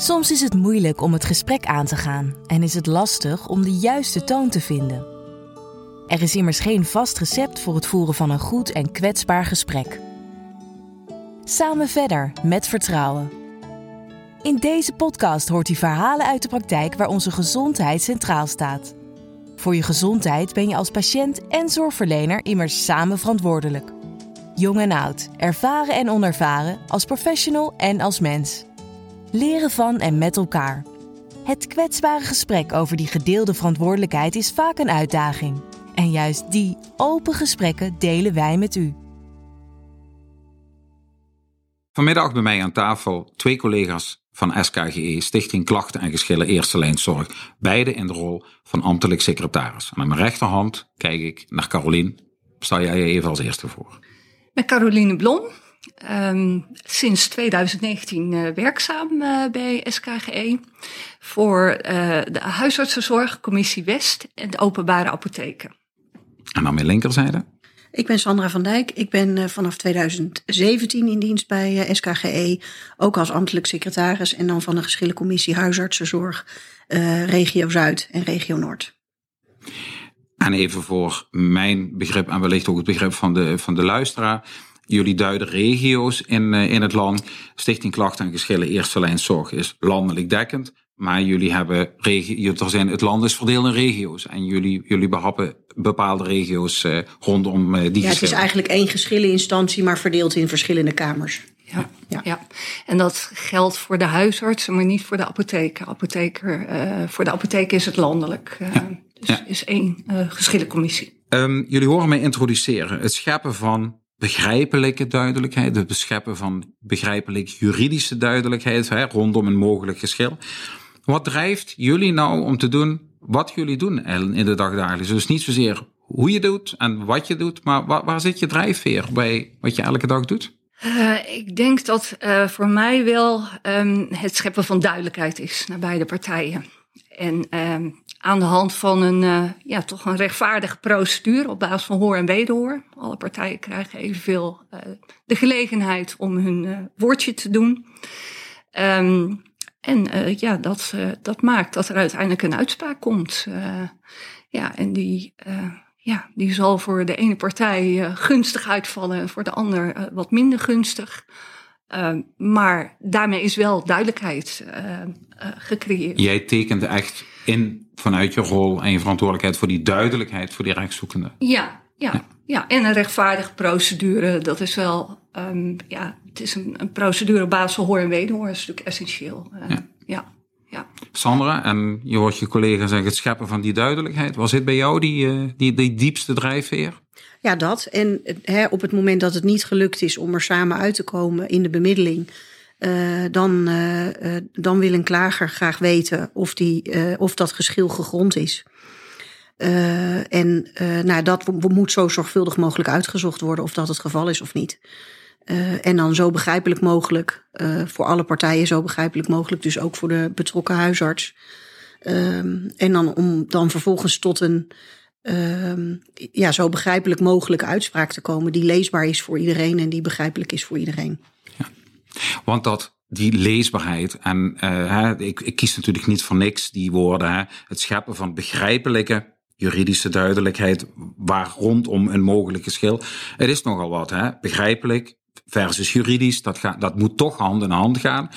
Soms is het moeilijk om het gesprek aan te gaan en is het lastig om de juiste toon te vinden. Er is immers geen vast recept voor het voeren van een goed en kwetsbaar gesprek. Samen verder met vertrouwen. In deze podcast hoort u verhalen uit de praktijk waar onze gezondheid centraal staat. Voor je gezondheid ben je als patiënt en zorgverlener immers samen verantwoordelijk. Jong en oud, ervaren en onervaren, als professional en als mens. Leren van en met elkaar. Het kwetsbare gesprek over die gedeelde verantwoordelijkheid is vaak een uitdaging. En juist die open gesprekken delen wij met u. Vanmiddag bij mij aan tafel twee collega's van SKGE, Stichting Klachten en Geschillen Eerste Lijn Zorg. Beide in de rol van ambtelijk secretaris. En aan mijn rechterhand kijk ik naar Carolien. Stel jij je even als eerste voor. Met Caroline Blom. Um, sinds 2019 uh, werkzaam uh, bij SKGE voor uh, de huisartsenzorg, Commissie West en de openbare apotheken. En aan mijn linkerzijde? Ik ben Sandra van Dijk. Ik ben vanaf 2017 in dienst bij SKGE, ook als ambtelijk secretaris en dan van de geschillencommissie huisartsenzorg regio Zuid en regio Noord. En even voor mijn begrip en wellicht ook het begrip van de, van de luisteraar. Jullie duiden regio's in, in het land. Stichting Klachten en Geschillen Eerste Lijn Zorg is landelijk dekkend. Maar jullie hebben regio, er zijn, het land is verdeeld in regio's. En jullie, jullie behappen bepaalde regio's uh, rondom uh, die Ja, het is eigenlijk één geschilleninstantie, maar verdeeld in verschillende kamers. Ja, ja. ja. en dat geldt voor de huisartsen, maar niet voor de apotheker. apotheker uh, voor de apotheek is het landelijk. Ja. Dus ja. is één geschillencommissie. Um, jullie horen mij introduceren. Het scheppen van begrijpelijke duidelijkheid, het bescheppen van begrijpelijk juridische duidelijkheid hè, rondom een mogelijk geschil. Wat drijft jullie nou om te doen wat jullie doen in de dagdagelijks? Dus niet zozeer hoe je doet en wat je doet, maar waar, waar zit je drijfveer bij wat je elke dag doet? Uh, ik denk dat uh, voor mij wel um, het scheppen van duidelijkheid is naar beide partijen. En um, aan de hand van een, uh, ja, toch een rechtvaardige procedure op basis van hoor en wederhoor. Alle partijen krijgen evenveel de gelegenheid om hun woordje te doen. Um, en uh, ja, dat, dat maakt dat er uiteindelijk een uitspraak komt. Uh, ja, en die, ja, die zal voor de ene partij gunstig uitvallen en voor de ander wat minder gunstig. Maar daarmee is wel duidelijkheid gecreëerd. Jij tekende echt in vanuit je rol en je verantwoordelijkheid voor die duidelijkheid voor die rechtszoekende. Ja, ja, ja. ja. en een rechtvaardige procedure, dat is wel Um, ja, het is een, een, procedure op basis van hoor en wederhoor. Is natuurlijk essentieel. Uh, ja. ja. Ja. Sandra, en je hoort je collega zeggen het scheppen van die duidelijkheid. Was dit bij jou die, die, die diepste drijfveer? Ja, dat. En hè, op het moment dat het niet gelukt is om er samen uit te komen in de bemiddeling, uh, dan, uh, dan wil een klager graag weten of, die, of dat geschil gegrond is. en nou, dat moet zo zorgvuldig mogelijk uitgezocht worden of dat het geval is of niet. En dan zo begrijpelijk mogelijk, voor alle partijen zo begrijpelijk mogelijk, dus ook voor de betrokken huisarts. Um, en dan om dan vervolgens tot een um, ja, zo begrijpelijk mogelijke uitspraak te komen, die leesbaar is voor iedereen en die begrijpelijk is voor iedereen. Ja. Want dat die leesbaarheid. En uh, ik, ik kies natuurlijk niet voor niks die woorden. Het scheppen van begrijpelijke juridische duidelijkheid waar rondom een mogelijk geschil. Het is nogal wat, hè? begrijpelijk, versus juridisch. Dat, gaat, dat moet toch hand in hand gaan.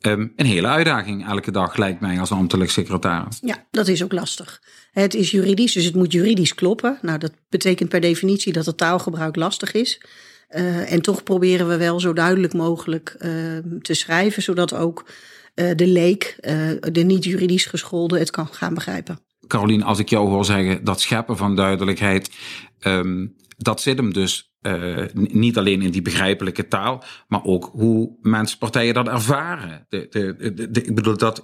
Um, een hele uitdaging elke dag lijkt mij als ambtelijk secretaris. Ja, dat is ook lastig. Het is juridisch, dus het moet juridisch kloppen. Nou, dat betekent per definitie dat het taalgebruik lastig is. Uh, en toch proberen we wel zo duidelijk mogelijk uh, te schrijven, zodat ook uh, de leek, de niet juridisch geschoolde, het kan gaan begrijpen. Caroline, als ik jou hoor zeggen dat scheppen van duidelijkheid, um, dat zit hem dus uh, niet alleen in die begrijpelijke taal, maar ook hoe mensen, partijen dat ervaren. De, de, de, ik bedoel, dat,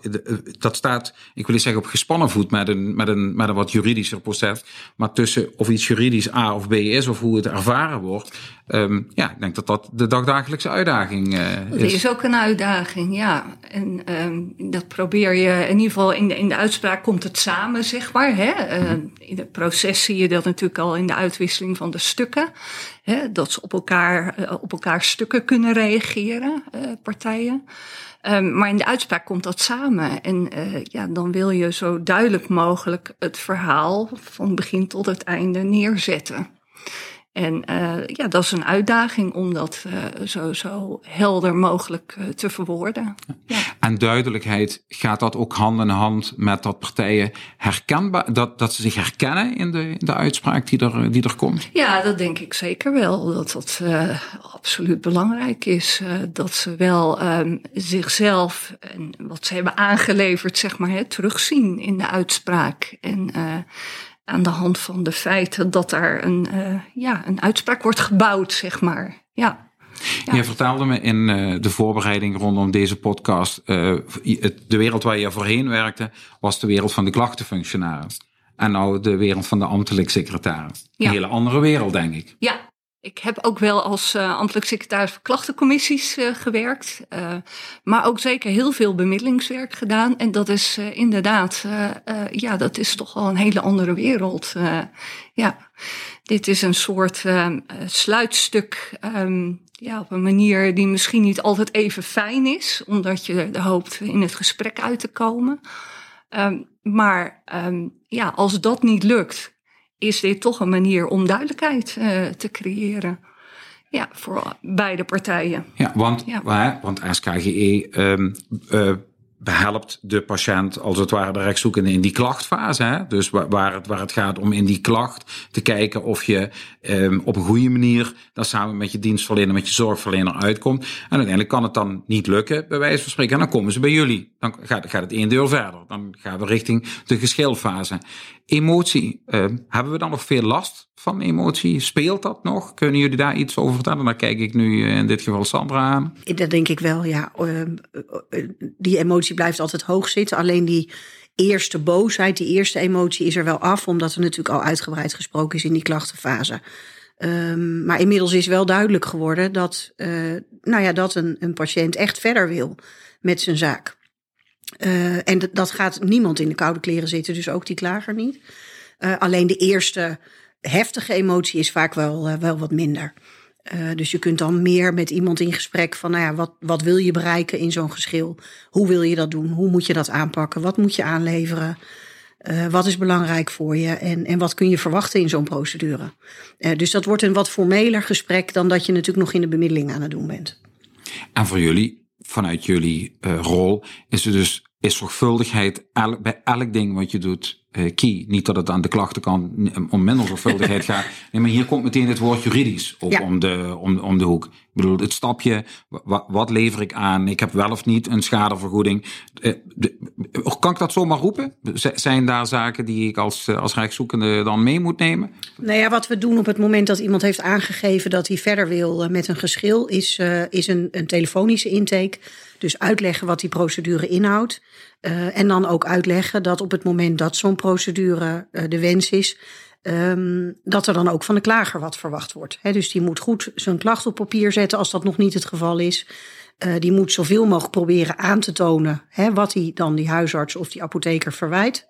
dat staat, ik wil niet zeggen op gespannen voet met een, met, een, met een wat juridischer proces, maar tussen of iets juridisch A of B is of hoe het ervaren wordt. Um, ja, ik denk dat dat de dagdagelijkse uitdaging uh, is. Dat is ook een uitdaging, ja. En um, dat probeer je, in ieder geval in de, in de uitspraak komt het samen, zeg maar. Hè? Uh, in het proces zie je dat natuurlijk al in de uitwisseling van de stukken Hè, dat ze op elkaar, op elkaar stukken kunnen reageren, partijen. Um, maar in de uitspraak komt dat samen. En uh, ja, dan wil je zo duidelijk mogelijk het verhaal van begin tot het einde neerzetten. En uh, ja, dat is een uitdaging om dat uh, zo, zo helder mogelijk uh, te verwoorden. Ja. En duidelijkheid, gaat dat ook hand in hand met dat partijen herkenbaar, dat, dat ze zich herkennen in de, in de uitspraak die er, die er komt? Ja, dat denk ik zeker wel. Dat dat absoluut belangrijk is. dat ze wel um, zichzelf en wat ze hebben aangeleverd, zeg maar, hè, terugzien in de uitspraak. En aan de hand van de feiten dat daar een, uh, ja, een uitspraak wordt gebouwd, zeg maar. Ja. ja. Je vertelde me in uh, de voorbereiding rondom deze podcast, uh, het, de wereld waar je voorheen werkte, was de wereld van de klachtenfunctionaris. En nou de wereld van de ambtelijk secretaris. Ja. Een hele andere wereld, denk ik. Ja, ik heb ook wel als uh, ambtelijk secretaris voor klachtencommissies uh, gewerkt. Uh, maar ook zeker heel veel bemiddelingswerk gedaan. En dat is inderdaad, ja, dat is toch wel een hele andere wereld. ja, dit is een soort sluitstuk. Um, ja, op een manier die misschien niet altijd even fijn is. Omdat je hoopt in het gesprek uit te komen. Um, maar um, ja, als dat niet lukt is dit toch een manier om duidelijkheid uh, te creëren. Ja, voor beide partijen. Ja, want, ja. want SKGE um, uh, behelpt de patiënt als het ware de rechtszoekende in die klachtfase. Hè? Dus waar, het, waar het gaat om in die klacht te kijken of je um, op een goede manier dan samen met je dienstverlener, met je zorgverlener uitkomt. En uiteindelijk kan het dan niet lukken, bij wijze van spreken. En dan komen ze bij jullie. Dan gaat, gaat het één deel verder. Dan gaan we richting de geschilfase. Emotie, uh, hebben we dan nog veel last van emotie? Speelt dat nog? Kunnen jullie daar iets over vertellen? Dan kijk ik nu eh, in dit geval Sandra aan. Dat denk ik wel, ja. Ehm, die emotie blijft altijd hoog zitten. Alleen die eerste boosheid, die eerste emotie is er wel af, omdat er natuurlijk al uitgebreid gesproken is in die klachtenfase. Um, maar inmiddels is wel duidelijk geworden dat, uh, nou ja, dat een, een patiënt echt verder wil met zijn zaak. En dat gaat niemand in de koude kleren zitten, dus ook die klager niet. Alleen de eerste heftige emotie is vaak wel, uh, wel wat minder. dus je kunt dan meer met iemand in gesprek van, nou ja, wat, wat wil je bereiken in zo'n geschil? Hoe wil je dat doen? Hoe moet je dat aanpakken? Wat moet je aanleveren? wat is belangrijk voor je en, en wat kun je verwachten in zo'n procedure? dus dat wordt een wat formeler gesprek dan dat je natuurlijk nog in de bemiddeling aan het doen bent. En voor jullie, vanuit jullie rol, is het dus is zorgvuldigheid bij elk ding wat je doet uh, key. Niet dat het aan de klachtenkant om minder zorgvuldigheid gaat. Nee, maar hier komt meteen het woord juridisch op om, de, om, om de hoek. Ik bedoel, het stapje, wat lever ik aan? Ik heb wel of niet een schadevergoeding. Uh, de, kan ik dat zomaar roepen? zijn daar zaken die ik als, als rechtszoekende dan mee moet nemen? Nou ja, wat we doen op het moment dat iemand heeft aangegeven dat hij verder wil eh, met een geschil, is, uh, is een, een telefonische intake. Dus uitleggen wat die procedure inhoudt. Uh, en dan ook uitleggen dat op het moment dat zo'n procedure uh, de wens is, um, dat er dan ook van de klager wat verwacht wordt. Dus die moet goed zijn klacht op papier zetten als dat nog niet het geval is. Uh, die moet zoveel mogelijk proberen aan te tonen wat hij dan die huisarts of die apotheker verwijt.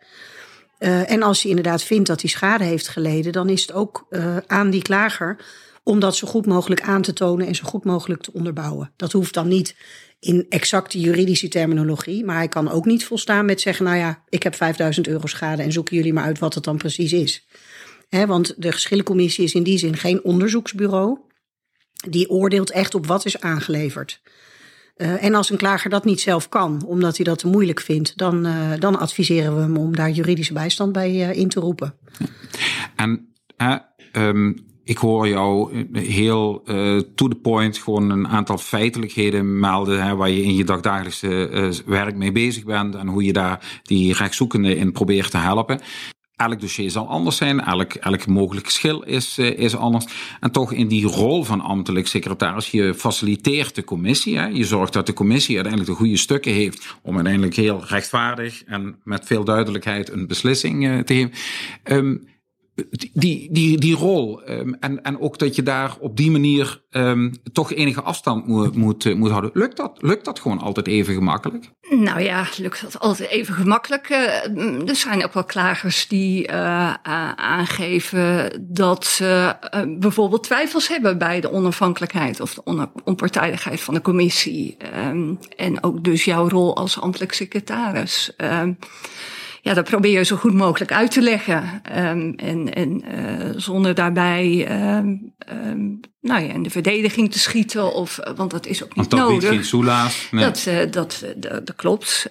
en als hij inderdaad vindt dat hij schade heeft geleden, dan is het ook aan die klager om dat zo goed mogelijk aan te tonen en zo goed mogelijk te onderbouwen. Dat hoeft dan niet in exacte juridische terminologie. Maar hij kan ook niet volstaan met zeggen: Nou ja, ik heb 5000 euro schade en zoeken jullie maar uit wat het dan precies is. Want de geschillencommissie is in die zin geen onderzoeksbureau. Die oordeelt echt op wat is aangeleverd. Uh, en als een klager dat niet zelf kan, omdat hij dat te moeilijk vindt, dan, uh, dan adviseren we hem om daar juridische bijstand bij uh, in te roepen. En um, ik hoor jou heel uh, to the point gewoon een aantal feitelijkheden melden hè, waar je in je dagdagelijkse uh, werk mee bezig bent en hoe je daar die rechtszoekende in probeert te helpen. Elk dossier zal anders zijn, elk, elk mogelijk geschil is, is anders. En toch in die rol van ambtelijk secretaris, je faciliteert de commissie. Hè? Je zorgt dat de commissie uiteindelijk de goede stukken heeft om uiteindelijk heel rechtvaardig en met veel duidelijkheid een beslissing te geven. Um, die, die, die rol. Um, en, en ook dat je daar op die manier um, toch enige afstand moet, moet, moet houden. Lukt dat? Lukt dat gewoon altijd even gemakkelijk? Nou ja, lukt dat altijd even gemakkelijk. Uh, er zijn ook wel klagers die uh, aangeven dat ze bijvoorbeeld twijfels hebben bij de onafhankelijkheid of de onpartijdigheid van de commissie. Um, en ook dus jouw rol als ambtelijk secretaris ja, dat probeer je zo goed mogelijk uit te leggen. Um, en en uh, zonder daarbij um, um, nou ja, in de verdediging te schieten. Of, want dat is ook niet want nodig. geen soelaas. Nee. Dat, uh, dat, dat, dat, klopt.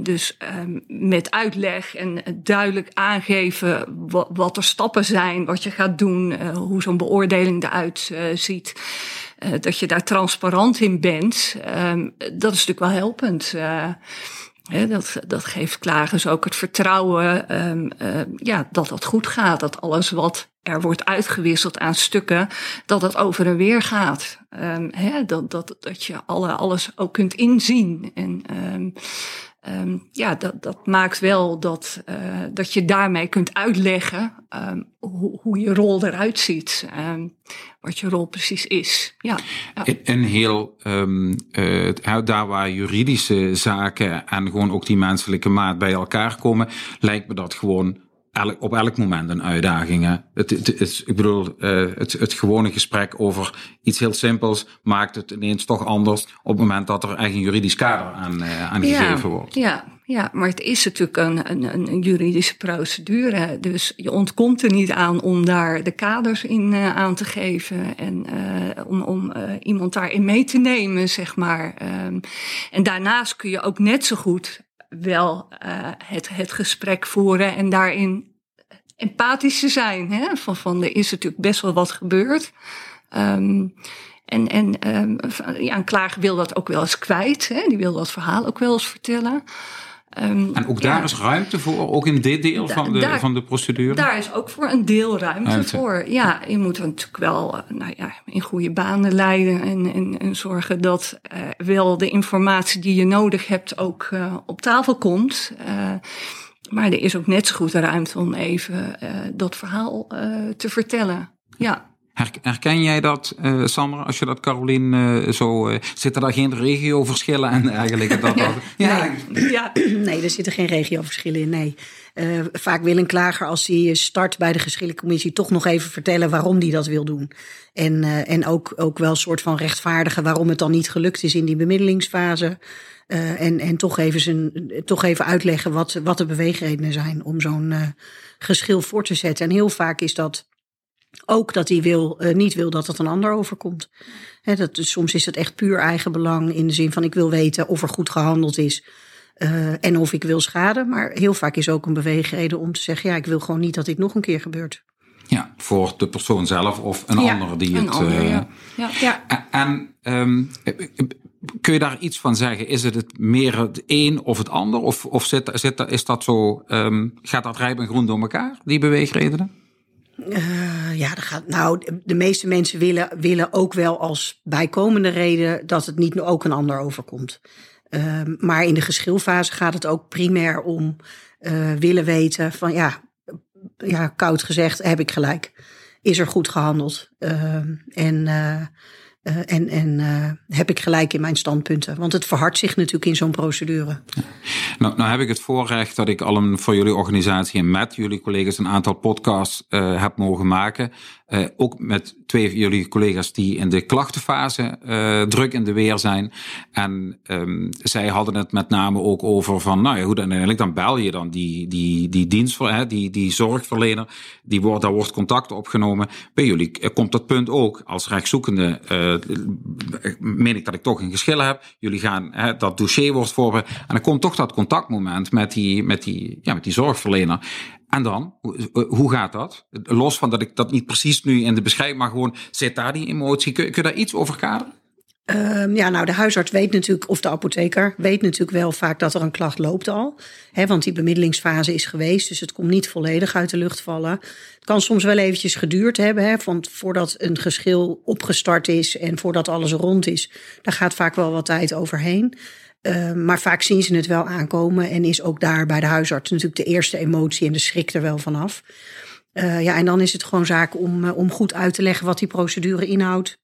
dus met uitleg en duidelijk aangeven wat, wat er stappen zijn, wat je gaat doen, uh, hoe zo'n beoordeling eruit ziet. dat je daar transparant in bent. dat is natuurlijk wel helpend. Dat, dat geeft klagers ook het vertrouwen um, uh, ja, dat dat goed gaat. Dat alles wat er wordt uitgewisseld aan stukken, dat het over en weer gaat. He, dat, dat, dat je alle, alles ook kunt inzien. En Um, ja, dat, dat maakt wel dat, uh, dat je daarmee kunt uitleggen um, hoe, hoe je rol eruit ziet. Um, wat je rol precies is. Ja. En heel, uh, daar waar juridische zaken en gewoon ook die menselijke maat bij elkaar komen, lijkt me dat gewoon elk, op elk moment een uitdaging. Hè? Het, het, ik bedoel, uh, het, het gewone gesprek over iets heel simpels maakt het ineens toch anders op het moment dat er echt een juridisch kader aan, uh, aan ja, gegeven wordt. Ja, ja, maar het is natuurlijk een, een, een juridische procedure. Dus je ontkomt er niet aan om daar de kaders in uh, aan te geven en om, om iemand daarin mee te nemen, zeg maar. Um, en daarnaast kun je ook net zo goed wel uh, het, het gesprek voeren en daarin empathisch te zijn. Hè? Van, van er is natuurlijk best wel wat gebeurd. Um, en en um, ja, een wil dat ook wel eens kwijt. Hè? Die wil dat verhaal ook wel eens vertellen. Um, en ook daar ja, is ruimte voor, ook in dit deel da, van, de, daar, van de procedure? Daar is ook voor een deel ruimte, ruimte. voor. Ja, je moet natuurlijk wel uh, nou ja, in goede banen leiden en, en, en zorgen dat uh, wel de informatie die je nodig hebt ook uh, op tafel komt. maar er is ook net zo goed ruimte om even dat verhaal te vertellen. Ja. Herken jij dat, uh, Sandra, als je dat Carolien uh, zo... Uh, zitten daar geen regioverschillen en eigenlijk? Dat, dat, ja. Nee. ja. nee, er zitten geen regioverschillen in, nee. vaak wil een klager als hij start bij de geschillencommissie... toch nog even vertellen waarom hij dat wil doen. En, en ook, ook wel een soort van rechtvaardigen waarom het dan niet gelukt is in die bemiddelingsfase... en en toch, even zijn, toch even uitleggen wat, wat de beweegredenen zijn om zo'n geschil voor te zetten. En heel vaak is dat ook dat hij wil, uh, niet wil dat het een ander overkomt. He, dat, soms is het echt puur eigen belang in de zin van ik wil weten of er goed gehandeld is. Uh, en of ik wil schaden. Maar heel vaak is ook een beweegreden om te zeggen: ja, ik wil gewoon niet dat dit nog een keer gebeurt. Ja, voor de persoon zelf of een ja, ander die een het. Ander, uh, ja. Ja. ja. En um, kun je daar iets van zeggen? Is het, het meer het een of het ander? Of, of zit, zit, is dat zo, um, gaat dat rijp en groen door elkaar, die beweegredenen? Uh, ja, dat gaat, nou, de meeste mensen willen, willen ook wel als bijkomende reden dat het niet ook een ander overkomt. Uh, maar in de geschilfase gaat het ook primair om uh, willen weten van ja, ja, koud gezegd, heb ik gelijk. Is er goed gehandeld? Ehm, en uh, en en uh, heb ik gelijk in mijn standpunten? Want het verhardt zich natuurlijk in zo'n procedure. Nou, nou heb ik het voorrecht dat ik al een, voor jullie organisatie en met jullie collega's een aantal podcasts uh, heb mogen maken. Uh, ook met twee van jullie collega's die in de klachtenfase uh, druk in de weer zijn. En um, zij hadden het met name ook over van, nou ja, goed, uiteindelijk dan bel je dan die, die, die dienst, hè, die, die zorgverlener, die wordt, daar wordt contact opgenomen. Bij jullie komt dat punt ook als rechtszoekende, uh, meen ik dat ik toch een geschil heb. Jullie gaan, hè, dat dossier wordt voorbereid. En dan komt toch dat contactmoment met die, met die, ja, met die zorgverlener. En dan, hoe gaat dat? Los van dat ik dat niet precies nu in de beschrijving, maar gewoon zit daar die emotie? Kun, kun je daar iets over kaderen? Um, ja, nou, de huisarts weet natuurlijk, of de apotheker weet natuurlijk wel vaak dat er een klacht loopt al. Hè, want die bemiddelingsfase is geweest, dus het komt niet volledig uit de lucht vallen. Het kan soms wel eventjes geduurd hebben, hè, want voordat een geschil opgestart is en voordat alles rond is, daar gaat vaak wel wat tijd overheen. Uh, maar vaak zien ze het wel aankomen en is ook daar bij de huisarts natuurlijk de eerste emotie en de schrik er wel vanaf. Uh, ja, en dan is het gewoon zaak om, om goed uit te leggen wat die procedure inhoudt,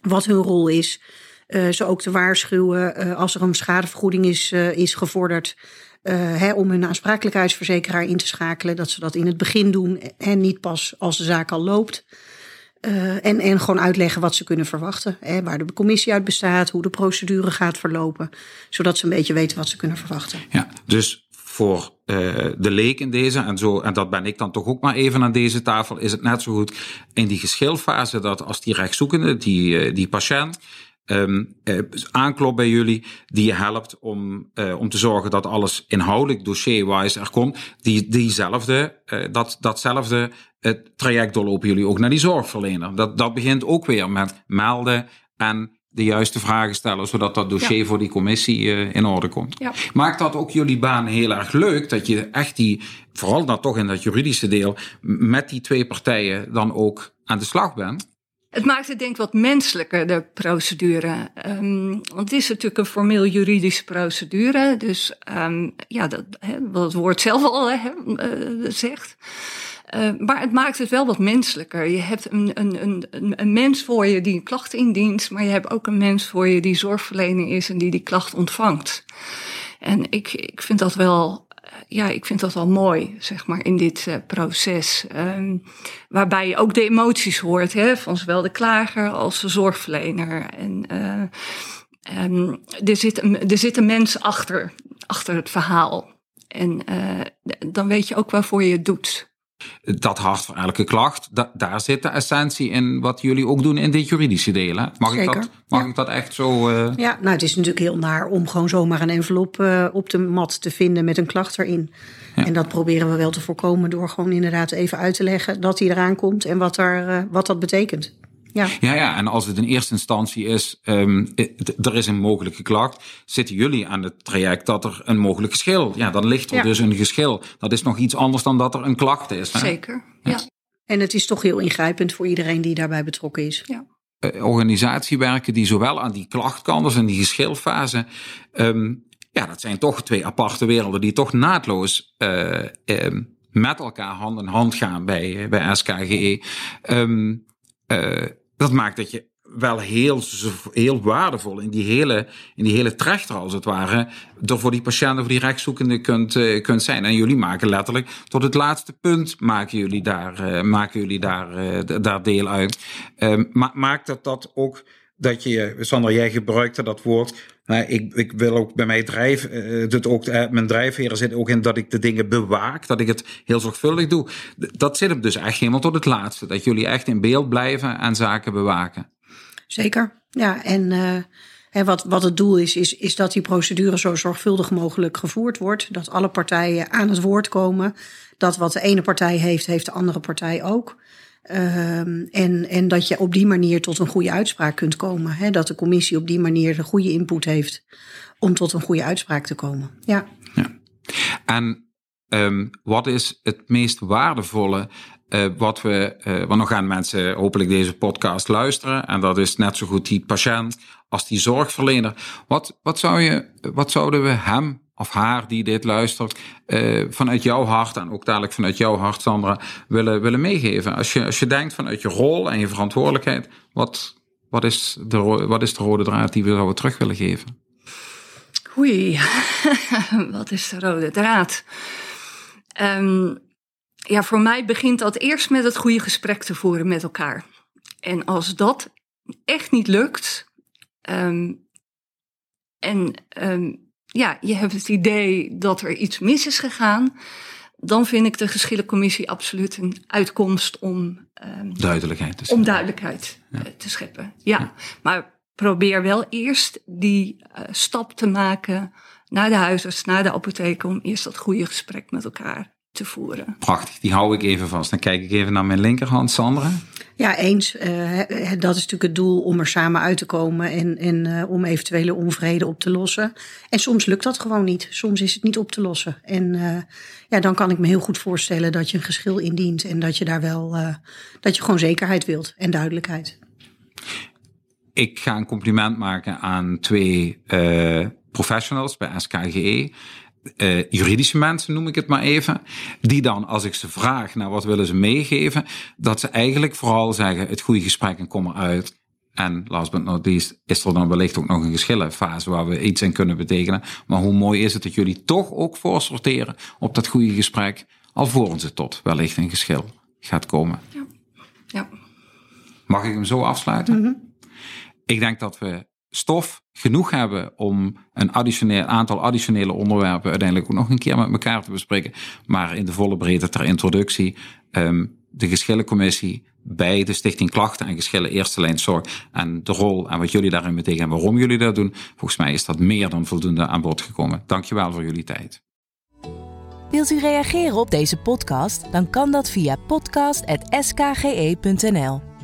wat hun rol is. Uh, ze ook te waarschuwen als er een schadevergoeding is, is gevorderd. Hè, om hun aansprakelijkheidsverzekeraar in te schakelen. Dat ze dat in het begin doen en niet pas als de zaak al loopt. Uh, en, en gewoon uitleggen wat ze kunnen verwachten. Hè, waar de commissie uit bestaat, hoe de procedure gaat verlopen. Zodat ze een beetje weten wat ze kunnen verwachten. Ja, dus voor uh, de leek in deze, en, zo, en dat ben ik dan toch ook maar even aan deze tafel, is het net zo goed in die geschilfase dat als die rechtszoekende, die, uh, die patiënt, um, uh, aanklopt bij jullie, die je helpt om, uh, om te zorgen dat alles inhoudelijk dossierwise er komt. Die, diezelfde, uh, dat, datzelfde het traject doorlopen jullie ook naar die zorgverlener. Dat, dat begint ook weer met melden en de juiste vragen stellen, zodat dat dossier ja. voor die commissie uh, in orde komt. Ja. Maakt dat ook jullie baan heel erg leuk, dat je echt die, vooral dan toch in dat juridische deel, met die twee partijen dan ook aan de slag bent? Het maakt het denk ik wat menselijker, de procedure. Um, want het is natuurlijk een formeel juridische procedure. Dus um, ja, dat, wat het woord zelf al uh, zegt. Uh, maar het maakt het wel wat menselijker. Je hebt een, een, een, een mens voor je die een klacht indient, maar je hebt ook een mens voor je die zorgverlener is en die die klacht ontvangt. En ik, ik vind dat wel ja, ik vind dat wel mooi, zeg maar, in dit uh, proces. Um, waarbij je ook de emoties hoort, hè, van zowel de klager als de zorgverlener. En uh, um, er, zit een, er zit een mens achter, achter het verhaal. En uh, dan weet je ook waarvoor je het doet dat hart voor elke klacht, da, daar zit de essentie in wat jullie ook doen in dit juridische deel. Hè? Mag, Zeker, ik dat, mag ja. ik dat echt zo. Uh... Ja, nou, het is natuurlijk heel naar om gewoon zomaar een envelop uh, op de mat te vinden met een klacht erin. Ja. En dat proberen we wel te voorkomen door gewoon inderdaad even uit te leggen dat hij eraan komt en wat, daar, uh, wat dat betekent. Ja. ja, ja, en als het in eerste instantie is, um, er is een mogelijke klacht, zitten jullie aan het traject dat er een mogelijk geschil, ja, dan ligt er ja. dus een geschil. Dat is nog iets anders dan dat er een klacht is. Hè? Zeker, ja. ja. En het is toch heel ingrijpend voor iedereen die daarbij betrokken is. Ja. Uh, organisatiewerken die zowel aan die klachtkant als aan die geschilfase, um, ja, dat zijn toch twee aparte werelden die toch naadloos uh, um, met elkaar hand in hand gaan bij, bij SKGE. Um, uh, dat maakt dat je wel heel, heel waardevol in die hele, in die hele trechter, als het ware, er voor die patiënten, voor die rechtszoekenden kunt, uh, kunt zijn. En jullie maken letterlijk tot het laatste punt, maken jullie daar, uh, maken jullie daar, uh, daar deel uit. Ma maakt dat dat ook dat je, Sandra, jij gebruikte dat woord. Nou, ik, ik wil ook bij mijn drijf, uh, het ook, uh, mijn drijfveren zit ook in dat ik de dingen bewaak, dat ik het heel zorgvuldig doe. Dat zit hem dus echt helemaal tot het laatste. Dat jullie echt in beeld blijven en zaken bewaken. Zeker, ja. En en wat, wat het doel is, is, is dat die procedure zo zorgvuldig mogelijk gevoerd wordt. Dat alle partijen aan het woord komen. Dat wat de ene partij heeft, heeft de andere partij ook. Um, en, en dat je op die manier tot een goede uitspraak kunt komen. Hè? Dat de commissie op die manier de goede input heeft om tot een goede uitspraak te komen. Ja. ja. En um, wat is het meest waardevolle uh, wat we, uh, want nog gaan mensen hopelijk deze podcast luisteren. En dat is net zo goed die patiënt als die zorgverlener. Wat, wat, zou je, wat zouden we hem of haar die dit luistert, uh, vanuit jouw hart en ook dadelijk vanuit jouw hart, Sandra, willen, willen meegeven? Als je, als je denkt vanuit je rol en je verantwoordelijkheid, wat, wat, is, de, wat is de rode draad die we zouden terug willen geven? Oei, wat is de rode draad? Um, ja, voor mij begint dat eerst met het goede gesprek te voeren met elkaar. En als dat echt niet lukt, um, en um, ja, je hebt het idee dat er iets mis is gegaan, dan vind ik de geschillencommissie absoluut een uitkomst om um, duidelijkheid, te om duidelijkheid ja. te scheppen. Ja, ja, maar probeer wel eerst die uh, stap te maken naar de huisarts, naar de apotheek, om eerst dat goede gesprek met elkaar te voeren. Prachtig, die hou ik even vast. Dan kijk ik even naar mijn linkerhand, Sandra. Ja, eens. Uh, dat is natuurlijk het doel om er samen uit te komen en, en uh, om eventuele onvrede op te lossen. En soms lukt dat gewoon niet. Soms is het niet op te lossen. En uh, ja, dan kan ik me heel goed voorstellen dat je een geschil indient en dat je daar wel, dat je gewoon zekerheid wilt en duidelijkheid. Ik ga een compliment maken aan twee professionals bij SKGE uh, juridische mensen, noem ik het maar even, die dan, als ik ze vraag naar wat willen ze meegeven, dat ze eigenlijk vooral zeggen: het goede gesprek en kom eruit. En last but not least is er dan wellicht ook nog een geschillenfase waar we iets in kunnen betekenen. Maar hoe mooi is het dat jullie toch ook voorsorteren op dat goede gesprek, alvorens het tot wellicht een geschil gaat komen. Ja. ja. Mag ik hem zo afsluiten? Mm Ik denk dat we stof genoeg hebben om een additioneel, aantal additionele onderwerpen uiteindelijk ook nog een keer met elkaar te bespreken. Maar in de volle breedte ter introductie. Um, de geschillencommissie bij de Stichting Klachten en Geschillen Eerste Lijn Zorg. En de rol en wat jullie daarin betekenen en waarom jullie dat doen. Volgens mij is dat meer dan voldoende aan bod gekomen. Dankjewel voor jullie tijd. Wilt u reageren op deze podcast? Dan kan dat via podcast.skge.nl.